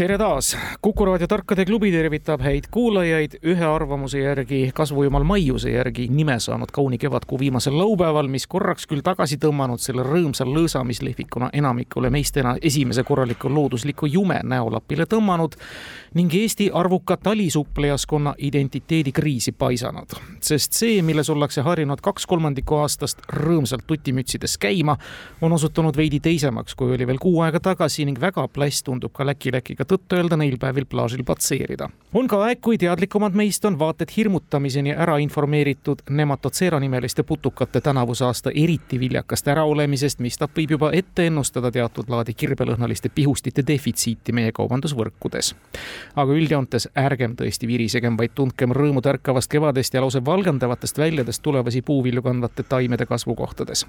tere taas, Kuku raadio Tarkade klubi tervitab häid kuulajaid ühe arvamuse järgi, kasvujumal Maiuse järgi. Nime saanud kauni kevadkuu viimasel laupäeval, mis korraks küll tagasi tõmmanud selle rõõmsa lõõsamislehvikuna enamikule meist ena esimese korraliku loodusliku jume näolapile tõmmanud ning Eesti arvuka talisupplejaskonna identiteedikriisi paisanud. sest see, milles ollakse harjunud kaks kolmandikku aastast rõõmsalt tutimütsides käima, on osutunud veidi teisemaks, kui oli veel kuu aega tagasi ning väga plass tundub ka Läki-Läkiga tõtt-öelda neil päevil plaažil patseerida. on ka aeg, kui teadlikumad meist on vaata et hirmutamiseni ära informeeritud Nematocera nimeliste putukate tänavuse aasta eriti viljakast äraolemisest, mistap võib juba ette ennustada teatud laadi kirbelõhnaliste pihustite defitsiiti meie kaubandusvõrkudes. Aga üldjoontes ärgem tõesti virisegem, vaid tundkem rõõmu tärkavast kevadest ja lausa valgandavatest väljadest tulevasi puuvilju kandvate taimede kasvukohtades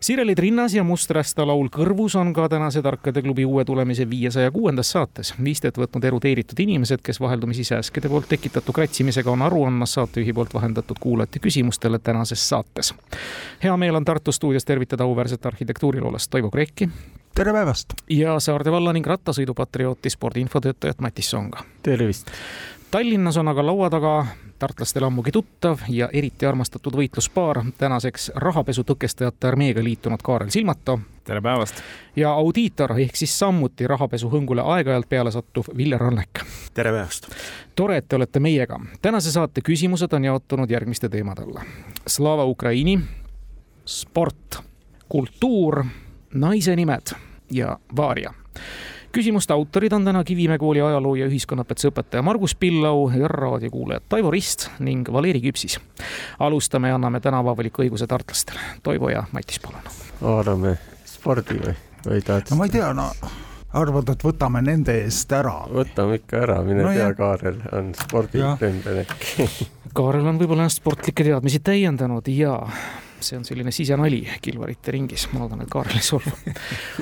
Sirelid rinnas ja must rästa laul kõrvus on ka tänase Tarkade klubi uue tulemise viiesaja kuuendas saates. viistet võtnud erudeeritud inimesed, kes vaheldumisi sääskede poolt tekitatud kratsimisega on aru andmas saatejuhi poolt vahendatud kuulajate küsimustele tänases saates. hea meel on Tartu stuudios tervitada auväärset arhitektuuriloolast Toivo Krekki. Tere päevast! ja Saarde valla ning rattasõidupatriooti spordiinfotöötajat Matis Songa. tervist! Tallinnas on aga laua taga tartlastele ammugi tuttav ja eriti armastatud võitluspaar, tänaseks rahapesu tõkestajate armeega liitunud Kaarel Silmato. tere päevast! ja audiitor ehk siis samuti rahapesuhõngule aeg-ajalt peale sattuv Ville Rannek. tere päevast! tore, et te olete meiega. tänase saate küsimused on jaotunud järgmiste teemade alla. Slava Ukraini, sport, kultuur, naise nimed ja vaaria küsimuste autorid on täna Kivimäe kooli ajaloo ja ühiskonnaõpetuse õpetaja Margus Pillau ja raadiokuulajad Taivo Rist ning Valeri Küpsis. alustame ja anname tänavaavaliku õiguse tartlastele. Toivo ja Matis, palun. haarame spordi või, või tahad? no ma ei tea, no arvad, et võtame nende eest ära? võtame ikka ära, mine no, tea, Kaarel on äkki Kaarel on võib-olla ennast sportlikke teadmisi täiendanud ja see on selline sisenali Kilvarite ringis, ma loodan, et Kaarel ei solvu.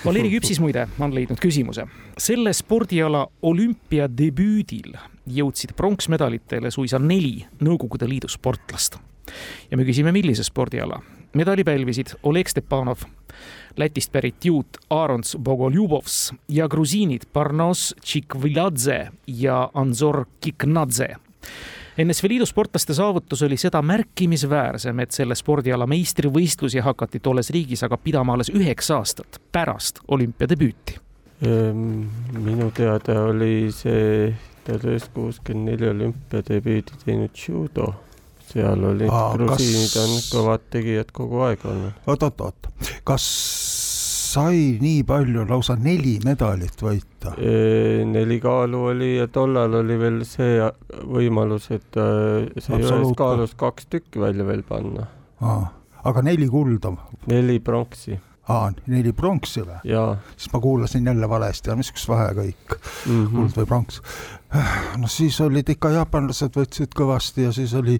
Valeri Küpsis muide on leidnud küsimuse. selle spordiala olümpiadebüüdil jõudsid pronksmedalitele suisa neli Nõukogude Liidu sportlast. ja me küsime, millise spordiala. medali pälvisid Oleg Stepanov, Lätist pärit juut Arons Bogoljubovs ja grusiinid Parnos Tšikviladze ja Anzor Kiknadze NSV Liidu sportlaste saavutus oli seda märkimisväärsem, et selle spordiala meistrivõistlusi hakati tolles riigis aga pidama alles üheksa aastat pärast olümpiadebüüti. Ehm, minu teada oli see tuhat üheksasada kuuskümmend neli olümpiadebüüdi teinud judo seal olid grusiinid kas... on kõvad tegijad kogu aeg olnud. oot-oot-oot, kas sai nii palju, lausa neli medalit võita? neli kaalu oli ja tollal oli veel see võimalus, et äh, see ühes kaalus kaks tükki välja veel panna. aga neli kulda? neli pronksi aa, neli pronksi või? siis ma kuulasin jälle valesti, mis üks vahe kõik mm, -hmm. kuld või pronks. noh, siis olid ikka jaapanlased võtsid kõvasti ja siis oli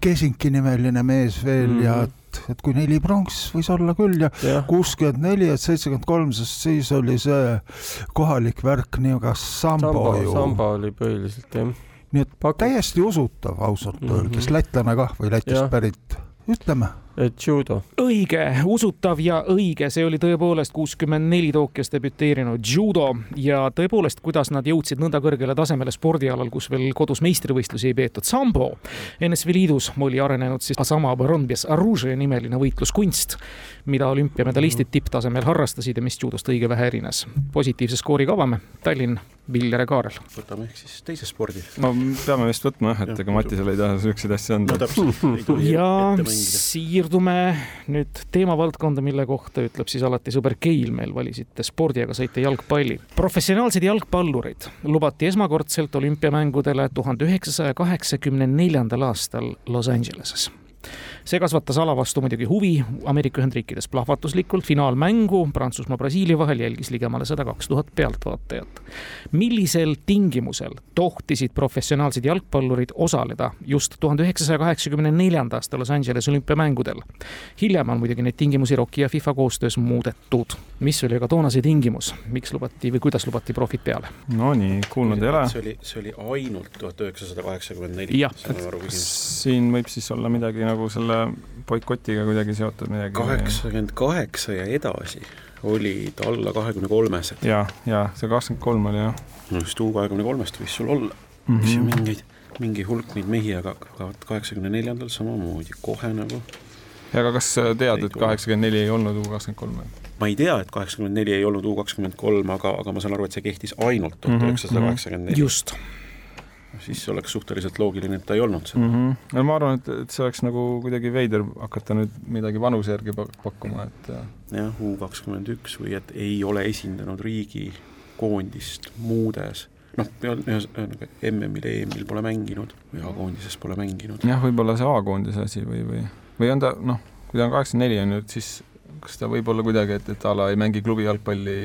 Kesinki nimeline mees veel mm -hmm. ja et, et kui neli pronks võis olla küll ja kuuskümmend neli, et seitsekümmend kolm, sest siis oli see kohalik värk nimega sambo, sambo ju. samba oli põhiliselt jah. nii et Paku. täiesti usutav ausalt mm -hmm. öeldes, lätlane kah või Lätist pärit, ütleme judo. õige, usutav ja õige, see oli tõepoolest kuuskümmend neli Tokyos debüteerinud judo ja tõepoolest, kuidas nad jõudsid nõnda kõrgele tasemele spordialal, kus veel kodus meistrivõistlusi ei peetud. Sambo NSV Liidus oli arenenud siis sama Baronbias Aruže nimeline võitluskunst, mida olümpiamedalistid tipptasemel harrastasid ja mis judost õige vähe erines. positiivse skoori kavame, Tallinn, Viljar ja Kaarel. võtame ehk siis teise spordi. no peame vist võtma jah, et ega Matisele ei taha siukseid asju anda ja siia siirdume nüüd teemavaldkonda, mille kohta ütleb siis alati sõber Keil, meil valisite spordi, aga saite jalgpalli. professionaalsed jalgpallurid lubati esmakordselt olümpiamängudele tuhande üheksasaja kaheksakümne neljandal aastal Los Angeleses see kasvatas ala vastu muidugi huvi Ameerika Ühendriikides plahvatuslikult. finaalmängu Prantsusmaa-Brasiilia vahel jälgis ligemale sada kaks tuhat pealtvaatajat. millisel tingimusel tohtisid professionaalsed jalgpallurid osaleda just tuhande üheksasaja kaheksakümne neljanda aasta Los Angeles olümpiamängudel? hiljem on muidugi neid tingimusi ROK-i ja FIFA koostöös muudetud. mis oli aga toona see tingimus, miks lubati või kuidas lubati profid peale? Nonii, kuulnud ei ole. see oli, see oli ainult tuhat üheksasada kaheksakümmend neli. siin võib siis olla midagi nagu selle boikotiga kuidagi seotud midagi. kaheksakümmend kaheksa ja edasi olid alla kahekümne kolmesed. ja, ja see kakskümmend kolm oli jah. no just U kahekümne kolmest võis sul olla mm, -hmm. mis ju mingeid, mingi hulk neid mehi, aga kaheksakümne neljandal samamoodi, kohe nagu. ja aga kas tead, et kaheksakümmend neli ei olnud U kakskümmend kolm? ma ei tea, et kaheksakümmend neli ei olnud U kakskümmend kolm, aga, aga ma saan aru, et see kehtis ainult tuhat üheksasada kaheksakümmend neli. just siis oleks suhteliselt loogiline, et ta ei olnud seda mm. -hmm. no ma arvan, et, et see oleks nagu kuidagi veider hakata nüüd midagi vanuse järgi pakkuma, et jah, U kakskümmend üks või et ei ole esindanud riigi koondist muudes noh, ühesõnaga MM-il, EM-il pole mänginud või A-koondises pole mänginud. jah, võib-olla see A-koondise asi või, või, või on ta noh, kui ta on kaheksakümmend neli on ju, et siis kas ta võib olla kuidagi, et, et a la ei mängi klubi jalgpalli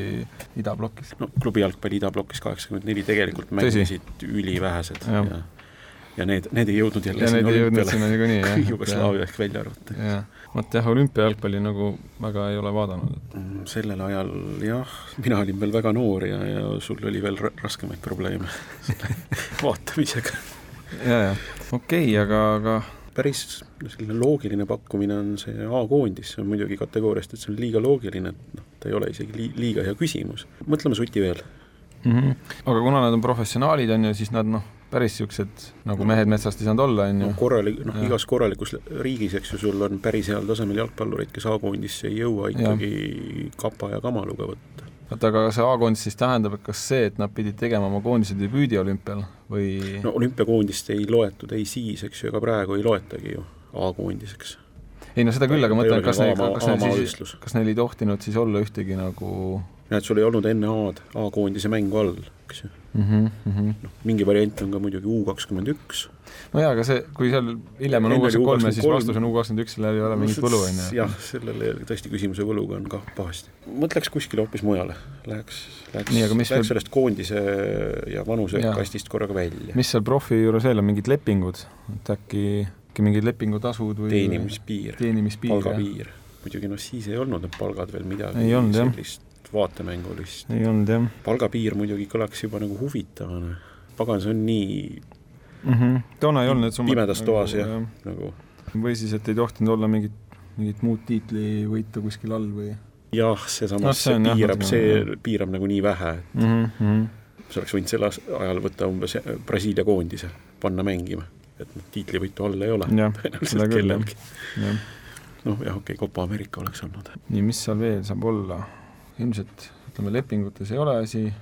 idablokis? no klubi jalgpalli idablokis kaheksakümmend neli tegelikult mängisid ülivähesed ja, ja ja need, need ei jõudnud jälle ja sinna olümpiale, Jugoslaavia ehk välja arvata. vot jah, olümpiajalgpalli nagu väga ei ole vaadanud. Mm, sellel ajal jah, mina olin veel väga noor ja, ja sul oli veel raskemaid probleeme vaatamisega. ja, ja okei okay,, aga, aga päris selline loogiline pakkumine on see A-koondis, see on muidugi kategooriast, et see on liiga loogiline, et noh, ta ei ole isegi li-, liiga hea küsimus. mõtleme suti veel mm. -hmm. aga kuna nad on professionaalid, on ju, siis nad noh, päris niisugused nagu mehed metsast ei saanud olla, on ju. korralik, noh igas korralikus riigis, eks ju, sul on päris heal tasemel jalgpallureid, kes A-koondisse ei jõua ikkagi ja. kapa ja kamaluga võtta oota, aga see A-koondis siis tähendab, et kas see, et nad pidid tegema oma koondise debüüdi olümpial või? no olümpiakoondist ei loetud ei siis, eks ju, ega praegu ei loetagi ju A-koondiseks. ei no seda küll, aga mõtlen, kas neil, kas neil siis, kas neil ei tohtinud siis olla ühtegi nagu näed, sul ei olnud enne A-d A-koondise mängu all, eks ju mm. -hmm. noh, mingi variant on ka muidugi U kakskümmend üks no jaa, aga see, kui seal hiljem on U kakskümmend kolm ja siis vastus on U kakskümmend üks, sellel ei ole mingit võlu, on ju? jah, sellele tõesti küsimuse võluga on kah pahasti. mõtleks kuskile hoopis mujale, läheks, läheks, läheks veel... sellest koondise ja vanuse ja. kastist korraga välja. mis seal profi juures veel on, mingid lepingud, et äkki, äkki mingid lepingutasud või teenimispiir, teenimispiir, palgapiir. muidugi noh, siis ei olnud need palgad veel midagi ei olnud, sellist vaatemängulist. ei olnud jah. palgapiir muidugi kõlaks juba nagu huvitavana, pagan, see on nii mm. -hmm. toona ei olnud need summad pimedas toas nagu, jah, nagu. või siis, et ei tohtinud olla mingit, mingit muud tiitlivõitu kuskil all või? jah, seesamas no, see, see piirab, see jah. piirab nagu nii vähe, et mm -hmm. sa oleks võinud sel ajal võtta umbes Brasiilia koondise, panna mängima, et noh, tiitlivõitu all ei ole tõenäoliselt kellelgi. noh, jah, okei okay,, Copa Ameerika oleks olnud. nii, mis seal veel saab olla? ilmselt ütleme, lepingutes ei ole asi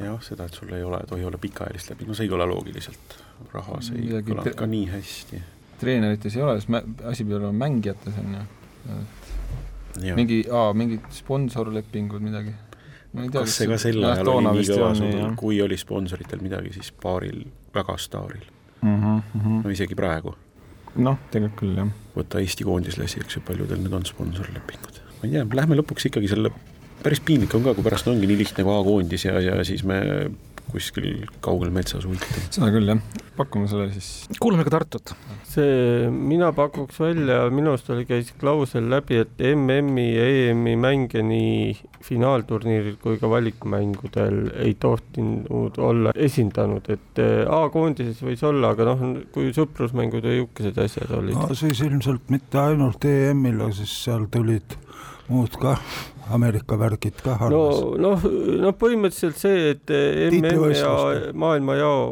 jah, seda, et sul ei ole, tohi olla pikaajalist läbi, no see ei kõla loogiliselt, rahas ei Midagi kõla ka nii hästi. treenerites ei ole, sest asi peab olema mängijates, on ju. mingi, mingid sponsorlepingud, midagi. kas see ka sel ajal oli nii kõva sul, kui oli sponsoritel midagi, siis paaril väga staaril mm. -hmm, mm -hmm. no isegi praegu. noh, tegelikult küll, jah. võta Eesti koondislasi, eks ju, paljudel need on sponsorlepingud. ma ei tea, lähme lõpuks ikkagi selle päris piinlik on ka, kui pärast ongi nii lihtne kui A-koondis ja, ja siis me kuskil kaugel metsas ultime. seda küll, jah. pakume selle siis. kuulame ka Tartut. see, mina pakuks välja, minu arust oli, käis klausel läbi, et MM-i ja EM-i mänge nii finaalturniiril kui ka valikmängudel ei tohtinud olla esindanud, et eh, A-koondises võis olla, aga noh, kui sõprusmängud ja niisugused asjad olid no,. siis ilmselt mitte ainult EM-il, aga siis seal tulid muud ka Ameerika värgid ka harvas. no noh, noh põhimõtteliselt see, et MM ja maailmajao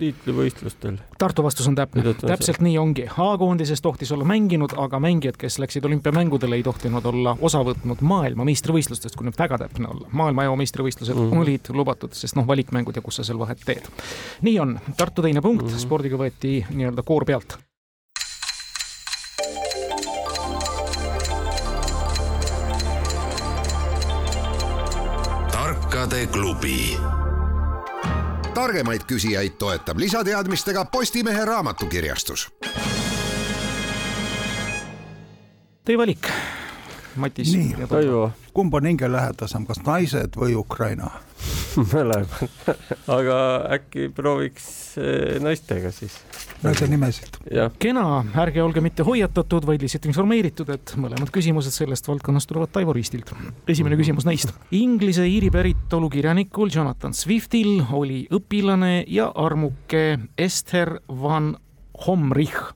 tiitlivõistlustel. Tartu vastus on täpne, täpselt nii ongi. A-koondises tohtis olla mänginud, aga mängijad, kes läksid olümpiamängudele, ei tohtinud olla osa võtnud maailma meistrivõistlustest, kui nüüd väga täpne olla. maailmajao meistrivõistlused mm -hmm. olid lubatud, sest noh, valikmängud ja kus sa seal vahet teed. nii on, Tartu teine punkt mm, -hmm. spordiga võeti nii-öelda koor pealt saateklubi. targemaid küsijaid toetab lisateadmistega Postimehe raamatukirjastus. Teie valik, Matis. nii, Taivo. kumb on hingelähedasem, kas naised või Ukraina? mõlemad aga äkki prooviks eh, naistega siis. naise nimesid. kena, ärge olge mitte hoiatatud, vaid lihtsalt informeeritud, et mõlemad küsimused sellest valdkonnast tulevad Taivo Ristilt. esimene küsimus neist. Inglise-Iiri päritolu kirjanikul Jonathan Swiftil oli õpilane ja armuke Esther van Homrich,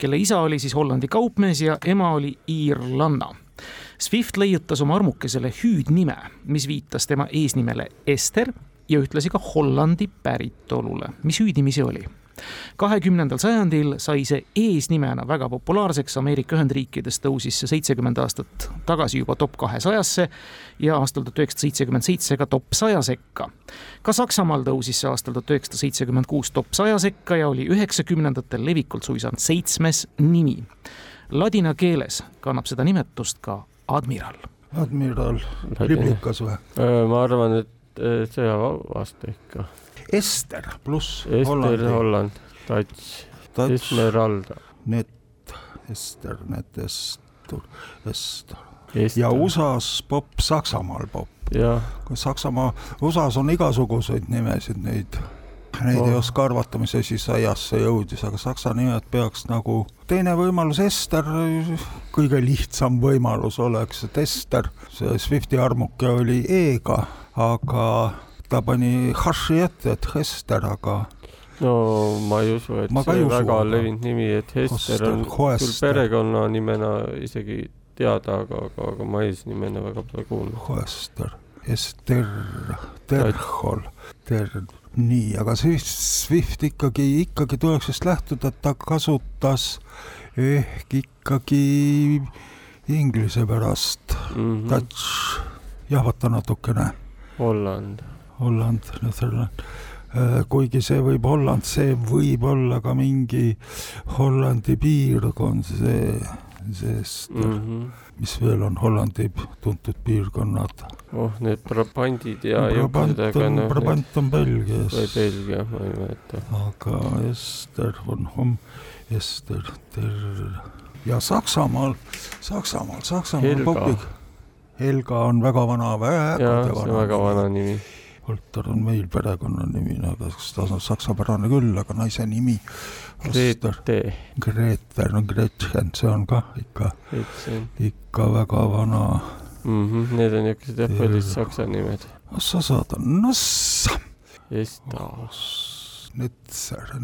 kelle isa oli siis Hollandi kaupmees ja ema oli iirlanna Swift leiutas oma armukesele hüüdnime, mis viitas tema eesnimele Ester ja ühtlasi ka Hollandi päritolule. mis hüüdnimi see oli? kahekümnendal sajandil sai see eesnimena väga populaarseks, Ameerika Ühendriikides tõusis see seitsekümmend aastat tagasi juba top kahesajasse ja aastal tuhat üheksasada seitsekümmend seitse ka top saja sekka. ka Saksamaal tõusis see aastal tuhat üheksasada seitsekümmend kuus top saja sekka ja oli üheksakümnendatel levikult suisa seitsmes nimi. Ladina keeles kannab seda nimetust ka admiral. admiral, riblikas või? ma arvan, et sõjavaste ikka. Ester pluss Ester Holland, Tats, Esmeralda. Net, Ester, Net, Estur, Ester. ja USA-s popp, Saksamaal popp. Saksamaa, USA-s on igasuguseid nimesid neid neid ei oska arvata, mis asi saiasse jõudis, aga saksa nimed peaks nagu, teine võimalus, Ester, kõige lihtsam võimalus oleks, et Ester, see Swifti armuke oli E-ga, aga ta pani haši ette, et Hester, aga no ma ei usu, et ma see usu, väga levinud nimi, et Hester on küll perekonnanimena isegi teada, aga, aga, aga ma eesnimena väga pole kuulnud. Hoester, Ester, Terhol, Ter-, nii, aga Swift, Swift ikkagi, ikkagi tuleks vist lähtuda, et ta kasutas ehk ikkagi inglise pärast mm -hmm. Dutch, jahvata natukene. Holland. Holland, Netherland äh, kuigi see võib Holland, see võib olla ka mingi Hollandi piirkond, see, sest mm -hmm. mis veel on Hollandi tuntud piirkonnad oh, need Brabandid ja Brabant on, no, Brabant on Belgias. või Belgia, ma ei mäleta. aga Ester von Homm, Ester, Ter- ja Saksamaal, Saksamaal, Saksamaal popib. Helga on väga vana, väga ja, vana, väga vana nimi. Volter on meil perekonnanimina, aga ta on saksapärane küll, aga naise nimi. Grete. Grete, no Gretchen, see on kah ikka, ikka väga vana mm. -hmm, need on niisugused jah, paljud saksa nimed. sa saad, Nass. Esta. Netzer,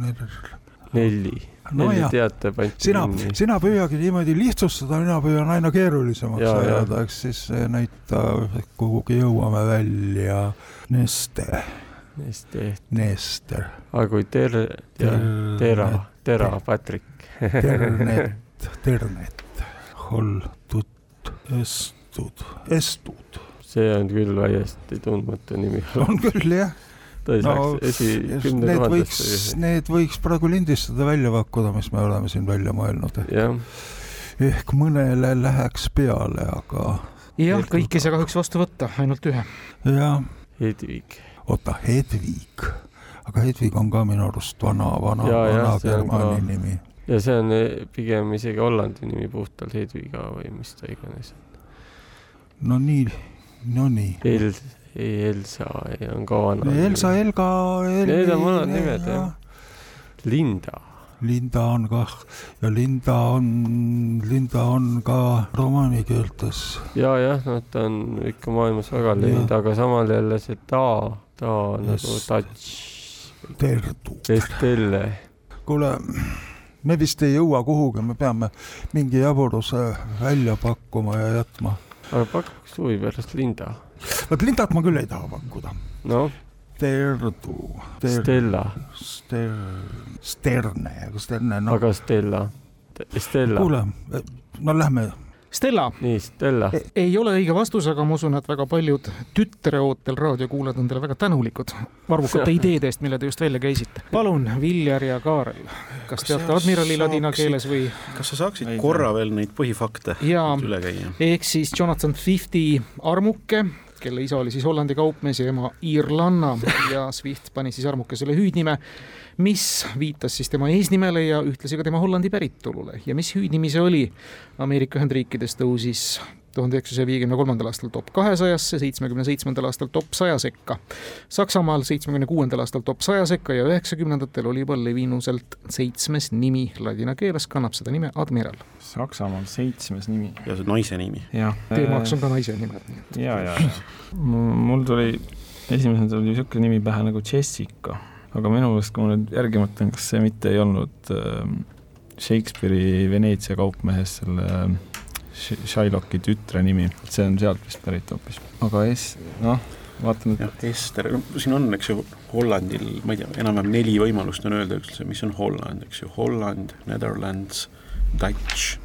Nelli. no Nelli jah, sina, sina püüagi niimoodi lihtsustada, mina püüan aina keerulisemaks ja, ajada, eks siis näita, kuhugi jõuame välja. Neste. Neste. Nester. aga kui ter-, tera, tera, Patrick. Ternet, Ternet, Hol, Tutt, Est estud, estud. see on küll täiesti tundmatu nimi. on küll jah. no, need võiks, need võiks praegu lindistada, välja pakkuda, mis me oleme siin välja mõelnud. ehk mõnele läheks peale, aga. jah, kõiki ei saa kahjuks vastu võtta, ainult ühe. jah. Hedvig. oota, Hedvig aga Hedvig on ka minu arust vana, vana, vana Germani nimi. ja see on eh, pigem isegi Hollandi nimi puhtalt Hedviga või mis ta iganes no nii, no nii. Els-, Elsa on ka vana. Elsa, Helga El. Need on vanad nimed jah. Linda. Linda on kah ja Linda on, Linda on ka romaani keeltes. ja, jah, nad on ikka maailmas väga levinud, aga samal jälle see ta, ta nagu touch. Terdu. Estelle. kuule me vist ei jõua kuhugi, me peame mingi jaburuse välja pakkuma ja jätma aga pakuks huvi pärast Linda. vot Lindat ma küll ei taha pakkuda. noh. Terdu ter,. Stella. Ster-, Sterne, aga Sterne no.. aga Stella. Stella. kuule, no lähme Stella. nii, Stella e. ei ole õige vastus, aga ma usun, et väga paljud tütreootel raadiokuulajad on teile väga tänulikud arvukate ideede eest, mille te just välja käisite. palun, Viljar ja Kaarel, kas teate admirali ladina keeles või? kas sa saaksid korra veel neid põhifakte üle käia? ehk siis Jonathan Swifti armuke kelle isa oli siis Hollandi kaupmees ja ema iirlanna ja Swift pani siis armukesele hüüdnime, mis viitas siis tema eesnimele ja ühtlasi ka tema Hollandi päritolule ja mis hüüdnimi see oli. Ameerika Ühendriikides tõusis tuhande üheksasaja viiekümne kolmandal aastal top kahesajasse, seitsmekümne seitsmendal aastal top saja sekka. Saksamaal seitsmekümne kuuendal aastal top saja sekka ja üheksakümnendatel oli juba levinuselt seitsmes nimi ladina keeles, kannab seda nime Admiral. Saksamaal seitsmes nimi. ja see on naise nimi. teemaks on ka naise nimed. ja, ja, ja mul tuli, esimesena tuli niisugune nimi pähe nagu Jessica, aga minu meelest, kui ma nüüd järgi mõtlen, kas see mitte ei olnud äh, Shakespeare'i Veneetsia kaupmehes selle äh, Shylocki tütre nimi, see on sealt vist pärit hoopis, aga S, noh, vaatan, et jah, Ester, siin on, eks ju, Hollandil, ma ei tea, enam-vähem neli võimalust on öelda üldse, mis on Holland, eks ju, Holland, Netherlands, Dutch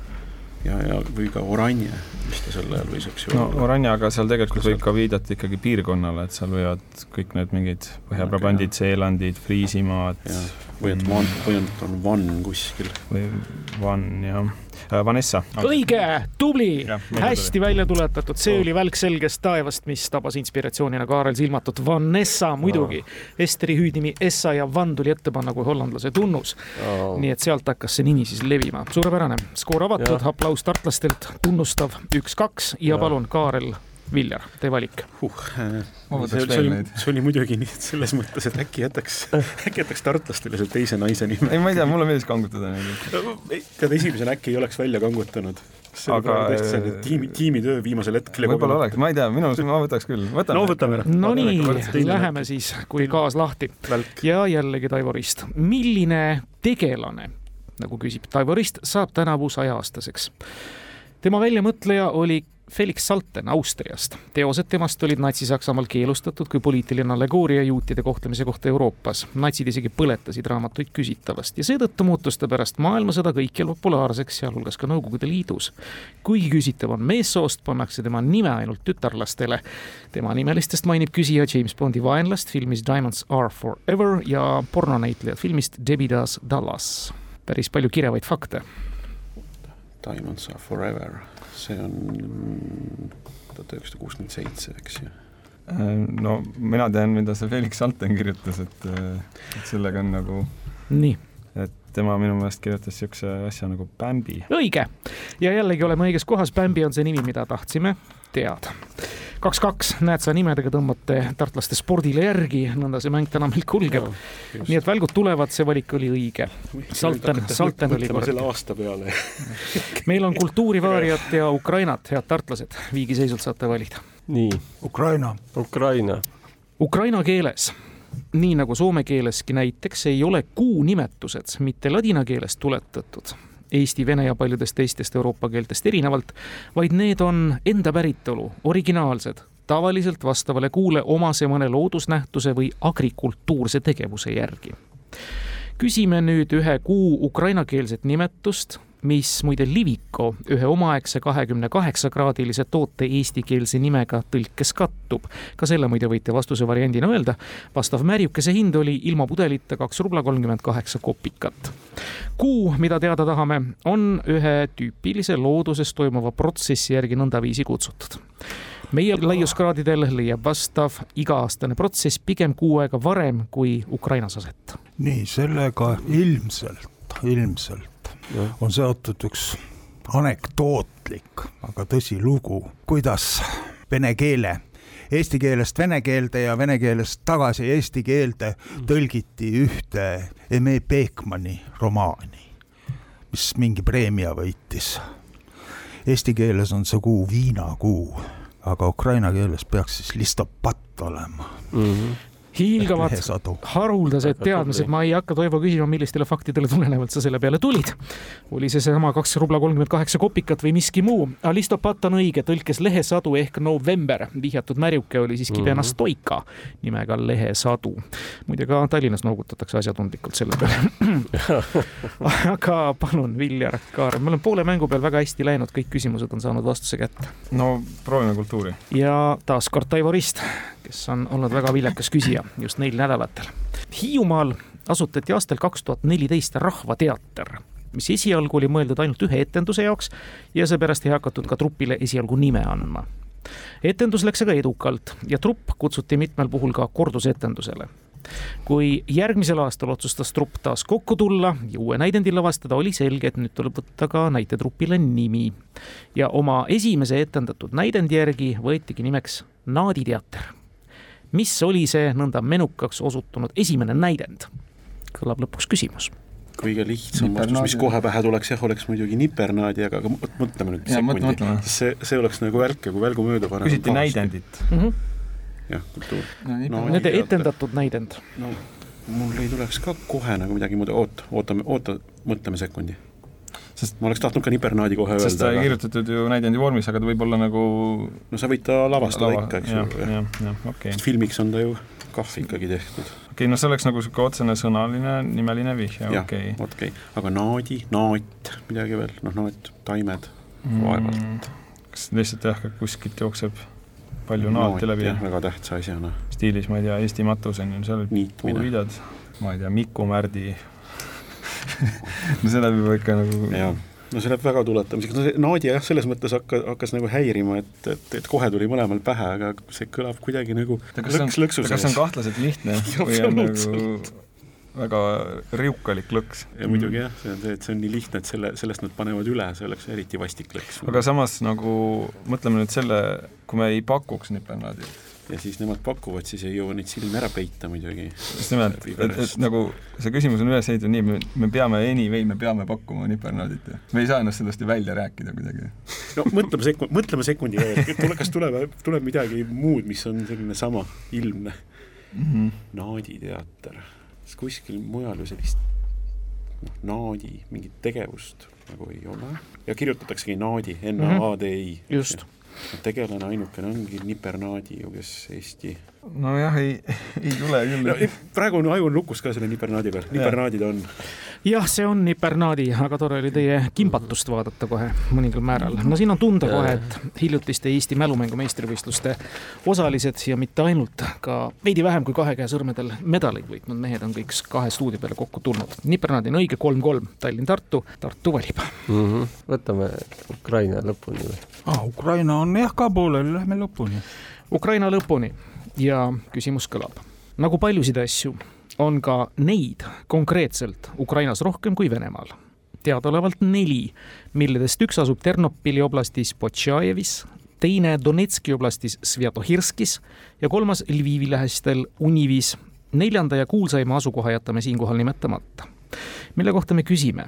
ja, ja või ka Oranje, mis ta sel ajal võis, eks ju no Oranje, aga seal tegelikult võib ka viidata ikkagi piirkonnale, et seal võivad kõik need mingid Põhja-Brabandid, Seelandid, Friisimaad. või et Van, või on, on Van kuskil. või Van, jah Vanessa. õige, tubli, hästi välja tuletatud, see oli välk selgest taevast, mis tabas inspiratsioonina Kaarel Silmatut. Vanessa muidugi. Oh., Esteri hüüdnimi Essa ja Van tuli ette panna kui hollandlase tunnus. Oh.. nii et sealt hakkas see nimi siis levima. suurepärane, skoor avatud, aplaus tartlastelt, tunnustav üks-kaks ja, ja palun, Kaarel Viljar, tee valik huh,. See, see, oli, see oli muidugi nii selles mõttes, et äkki jätaks, äkki jätaks tartlastele selle teise naise nime. ei, ma ei tea, mulle meeldis kangutada neid. tead, esimesena äkki ei oleks välja kangutanud. see aga tõesti selline tiimi, tiimitöö viimasel hetkel. võib-olla oleks, ma ei tea, minu arust ma võtaks küll. no võtame. Nonii, läheme siis, kui gaas lahti. ja jällegi Taivo Rist. milline tegelane, nagu küsib Taivo Rist, saab tänavu sajaaastaseks? tema väljamõtleja oli Felix Salten Austriast. teosed temast olid Natsi-Saksamaal keelustatud kui poliitiline allegooria juutide kohtlemise kohta Euroopas. natsid isegi põletasid raamatuid küsitavast ja seetõttu muutus ta pärast maailmasõda kõikjal populaarseks, sealhulgas ka Nõukogude Liidus. kuigi küsitav on meessoost, pannakse tema nime ainult tütarlastele. tema nimelistest mainib küsija James Bondi vaenlast filmis Diamonds are forever ja pornonäitlejat filmist Debbie Does Dallas. päris palju kirevaid fakte. Diamonds are forever see on tuhat üheksasada kuuskümmend seitse, eks ju. Äh, no mina tean, mida see Felix Salten kirjutas, et, et sellega on nagu nii. et tema minu meelest kirjutas niisuguse asja nagu Bambi. õige. Ja jällegi oleme õiges kohas, Bambi on see nimi, mida tahtsime teada kaks-kaks, näed sa, nimedega tõmbate tartlaste spordile järgi, nõnda see mäng täna meil kulgeb. nii et välgud tulevad, see valik oli õige. Salten, Salten oli kord. selle aasta peale meil on kultuurivaarijat ja Ukrainat, head tartlased, viigiseisult saate valida. nii. Ukraina. Ukraina. Ukraina keeles nii nagu soome keeleski näiteks ei ole kuu nimetused mitte ladina keelest tuletatud eesti, vene ja paljudest teistest Euroopa keeltest erinevalt, vaid need on enda päritolu, originaalsed, tavaliselt vastavale kuule omase mõne loodusnähtuse või agrikultuurse tegevuse järgi. küsime nüüd ühe kuu ukrainakeelset nimetust mis muide Liviko ühe omaaegse kahekümne kaheksa kraadilise toote eestikeelse nimega tõlkes kattub. ka selle muide võite vastuse variandina öelda. vastav märjukese hind oli ilma pudelita kaks rubla kolmkümmend kaheksa kopikat. kuu, mida teada tahame, on ühe tüüpilise looduses toimuva protsessi järgi nõndaviisi kutsutud meie laiuskraadidel leiab vastav iga-aastane protsess pigem kuu aega varem kui Ukrainas aset. nii, sellega ilmselt, ilmselt. On seotud üks anekdootlik, aga tõsilugu, kuidas vene keele eesti keelest vene keelde ja vene keelest tagasi eesti keelde tõlgiti ühte Eme Beekmanni romaani, mis mingi preemia võitis. Eesti keeles on see kuu viinakuu, aga ukraina keeles peaks siis listopatt olema. Mm. -hmm hiilgavad haruldased teadmised, ma ei hakka Toivo küsima, millistele faktidele tulenevalt sa selle peale tulid. oli see seesama kaks rubla kolmkümmend kaheksa kopikat või miski muu? Alistopat on õige, tõlkes lehesadu ehk november, vihjatud märjuke oli siiski mm -hmm. Nimega lehesadu. muide ka Tallinnas noogutatakse asjatundlikult selle peale aga palun, Viljar Kaar, me oleme poole mängu peal väga hästi läinud, kõik küsimused on saanud vastuse kätte. no proovime kultuuri. ja taaskord Taivo Rist, kes on olnud väga viljakas küsija just neil nädalatel. Hiiumaal asutati aastal kaks tuhat neliteist Rahvateater, mis esialgu oli mõeldud ainult ühe etenduse jaoks ja seepärast ei hakatud ka trupile esialgu nime andma etendus läks aga edukalt ja trupp kutsuti mitmel puhul ka kordusetendusele kui järgmisel aastal otsustas trupp taas kokku tulla ja uue näidendi lavastada, oli selge, et nüüd tuleb võtta ka näitetrupile nimi. ja oma esimese etendatud näidendi järgi võetigi nimeks Naadi teater. Mis oli see nõnda menukaks osutunud esimene näidend? kõlab lõpuks küsimus kõige lihtsam vastus, mis kohe pähe tuleks, jah, oleks muidugi nipernaadi, aga, aga mõtleme nüüd sekundi, see, see oleks nagu välk ja kui välgu mööda panna. küsiti näidendit mm. -hmm. jah, kultuur no,. No, Nende etendatud näidend. no mul ei tuleks ka kohe nagu midagi muud, oot, ootame, oota, mõtleme sekundi sest ma oleks tahtnud ka nipernaadi kohe sest öelda. sest ta ei aga... kirjutatud ju näidendi vormis, aga ta võib olla nagu no sa võid ta lavastada Lava, ikka, eks ju. jah, jah, okei okay.. filmiks on ta ju kah ikkagi tehtud. okei okay,, no see oleks nagu niisugune otsene sõnaline nimeline vihje, okei okei aga naadi, naat, midagi veel, noh, naat, taimed mm,, vaevalt. kas lihtsalt jah, kuskilt jookseb palju naati läbi? väga tähtsa asjana. stiilis, ma ei tea, Eesti matuseni on seal puuriidad, ma ei tea, Miku Märdi no see läheb juba ikka nagu jah no see läheb väga tuletamiseks, no see Nadia jah, selles mõttes hakkas, hakkas nagu häirima, et, et, et kohe tuli mõlemal pähe, aga see kõlab kuidagi nagu lõks lõksu sees. kas see on kahtlaselt lihtne või on nagu väga riukalik lõks? ja muidugi jah, see on see, et see on nii lihtne, et selle, sellest nad panevad üle, see oleks eriti vastik lõks. aga samas nagu mõtleme nüüd selle, kui me ei pakuks nipernaadi ja siis nemad pakuvad, siis ei jõua neid silmi ära peita muidugi. just nimelt, et, et nagu see küsimus on üles ehitatud nii, me, me peame anyway, me peame pakkuma nipernaadit ja me ei saa ennast sellest ju välja rääkida kuidagi. no mõtleme sekund, mõtleme sekundi veel, tule, kas tuleb, tuleb midagi muud, mis on selline sama ilmne mm -hmm. naaditeater, kas kuskil mujal ju sellist noh, naadi mingit tegevust nagu ei ole ja kirjutataksegi naadi, N-A-A-D-I. just tegelane ainukene ongi Nipernaadi ju, kes Eesti nojah, ei, ei tule küll no,. praegu on aju lukus ka selle Nipernaadi peal, Nipernaadid on. jah, see on Nipernaadi, aga tore oli teie kimbatust vaadata kohe mõningal määral. no siin on tunda kohe, et hiljutiste Eesti mälumängu meistrivõistluste osalised ja mitte ainult, ka veidi vähem kui kahe käe sõrmedel medaleid võitnud mehed on kõik kahe stuudio peale kokku tulnud. Nipernaadi on õige kolm-kolm, Tallinn-Tartu, Tartu valib mm. -hmm. võtame Ukraina lõpuni või ah,? Ukraina on jah ka pooleli, lähme lõpuni. Ukraina lõpuni ja küsimus kõlab. nagu paljusid asju, on ka neid konkreetselt Ukrainas rohkem kui Venemaal. teadaolevalt neli, milledest üks asub Ternopili oblastis Potšajevis, teine Donetski oblastis Svjatohirskis ja kolmas Lvivi lähestel Univis. neljanda ja kuulsaima asukoha jätame siinkohal nimetamata. mille kohta me küsime,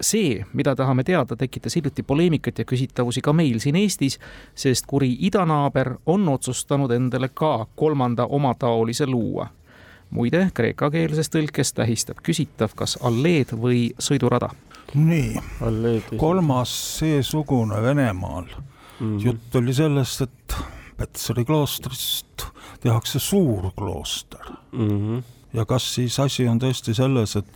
see, mida tahame teada, tekitas hiljuti poleemikat ja küsitavusi ka meil siin Eestis, sest kuri idanaaber on otsustanud endale ka kolmanda omataolise luua. muide, kreekakeelses tõlkes tähistab küsitav kas alleed või sõidurada. nii, kolmas seesugune Venemaal mm. -hmm. jutt oli sellest, et Petseri kloostrist tehakse suur klooster mm. -hmm. ja kas siis asi on tõesti selles, et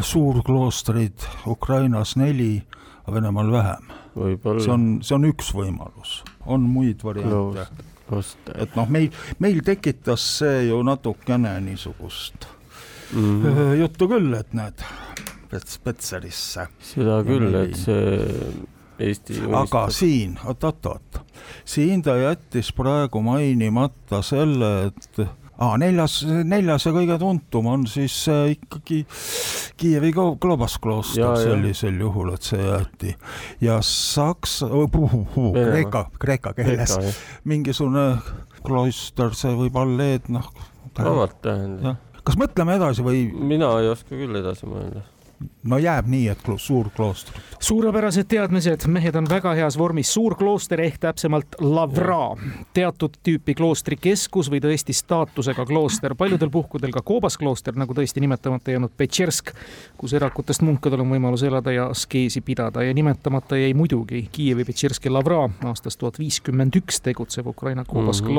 suurkloostreid Ukrainas neli, aga Venemaal vähem. see on, see on üks võimalus, on muid variante. et noh, meil, meil tekitas see ju natukene niisugust mm -hmm. juttu küll, et näed, Pets-, Petserisse. seda küll, et see Eesti aga unistab. siin, oot-oot-oot, siin ta jättis praegu mainimata selle, et ah,. neljas, neljas ja kõige tuntum on siis äh, ikkagi Kiievi Globas klooster sellisel juhul, et see jäeti ja Saksa oh,, Kreeka, kreeka keeles mingisugune klooster, see võib alleed, noh. vabalt tähendab. kas mõtleme edasi või? mina ei oska küll edasi mõelda no jääb nii, et suur klooster. suurepärased teadmised, mehed on väga heas vormis, suur klooster ehk täpsemalt lavra, teatud tüüpi kloostri keskus või tõesti staatusega klooster, paljudel puhkudel ka koobas klooster, nagu tõesti nimetamata jäänud Petšersk, kus erakutest munkadel on võimalus elada ja askeesi pidada. Ja nimetamata jäi muidugi Kiievi Petšerski lavra aastast tuhat viiskümmend üks tegutsev Ukraina koobas mm -hmm.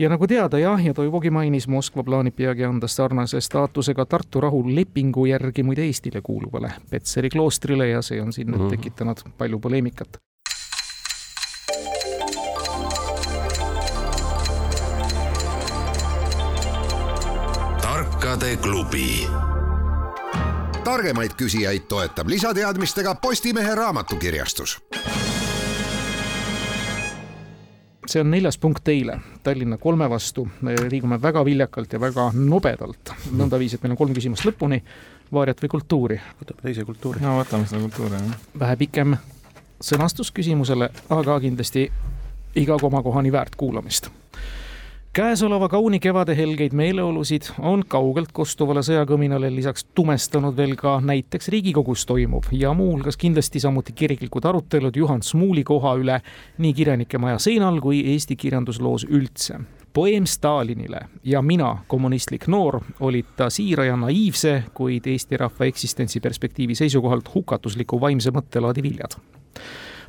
Ja nagu teada jah, ja Toivogi mainis, Moskva plaanib peagi anda sarnase staatusega Tartu rahulepingu järgi muide Eestile kuuluvale Petseri kloostrile ja see on siin nüüd mm -hmm. tekitanud palju poleemikat. tarkade klubi targemaid küsijaid toetab lisateadmistega Postimehe raamatukirjastus see on neljas punkt teile, Tallinna kolme vastu, me liigume väga viljakalt ja väga nobedalt, nõndaviisi, et meil on kolm küsimust lõpuni, vaariat või kultuuri? võtame teise kultuuri. no võtame seda kultuuri, jah. vähe pikem sõnastus küsimusele, aga kindlasti iga komakohani väärt kuulamist käesoleva kauni kevade helgeid meeleolusid on kaugelt kostuvale sõjakõminale lisaks tumestanud veel ka näiteks Riigikogus toimuv ja muuhulgas kindlasti samuti kiriklikud arutelud Juhan Smuuli koha üle nii kirjanike maja seinal kui Eesti kirjandusloos üldse. poeem Stalinile ja mina, kommunistlik noor, olid ta siira ja naiivse, kuid Eesti rahva eksistentsi perspektiivi seisukohalt hukatusliku vaimse mõttelaadi viljad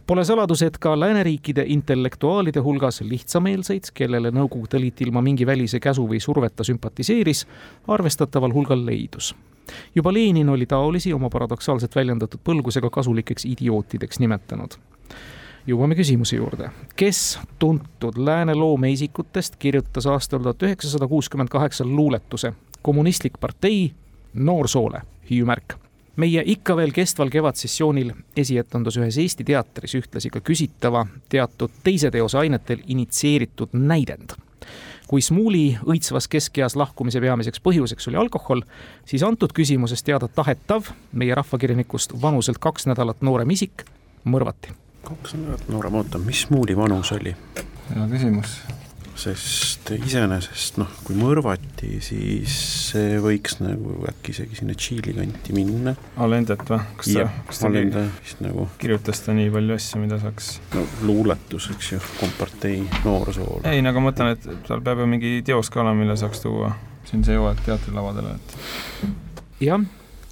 Pole saladus, et ka lääneriikide intellektuaalide hulgas lihtsameelseid, kellele Nõukogude Liit ilma mingi välise käsu või surveta sümpatiseeris, arvestataval hulgal leidus. juba Lenin oli taolisi oma paradoksaalselt väljendatud põlgusega kasulikeks idiootideks nimetanud jõuame küsimuse juurde. kes tuntud lääne loomeisikutest kirjutas aastal tuhat üheksasada kuuskümmend kaheksa luuletuse Kommunistlik partei noorsoole, hüüumärk meie ikka veel kestval kevadsessioonil esietendus ühes Eesti teatris ühtlasi ka küsitava teatud teise teose ainetel initsieeritud näidend. kui Smuuli õitsvas keskeas lahkumise peamiseks põhjuseks oli alkohol, siis antud küsimuses teada tahetav meie rahvakirjanikust vanuselt kaks nädalat noorem isik mõrvati. kaks nädalat noorem, oota, mis Smuuli vanus oli? hea küsimus sest iseenesest noh, kui mõrvati, siis see võiks nagu äkki isegi sinna Tšiili kanti minna. Alendet või? kas ta, kas ta Alende vist nagu kirjutas ta nii palju asju, mida saaks no luuletus, eks ju, kompartei noorsool. ei, no aga ma mõtlen, et tal peab ju mingi teos ka olema, mille saaks tuua siin see jõuab teatrilavadele, et jah,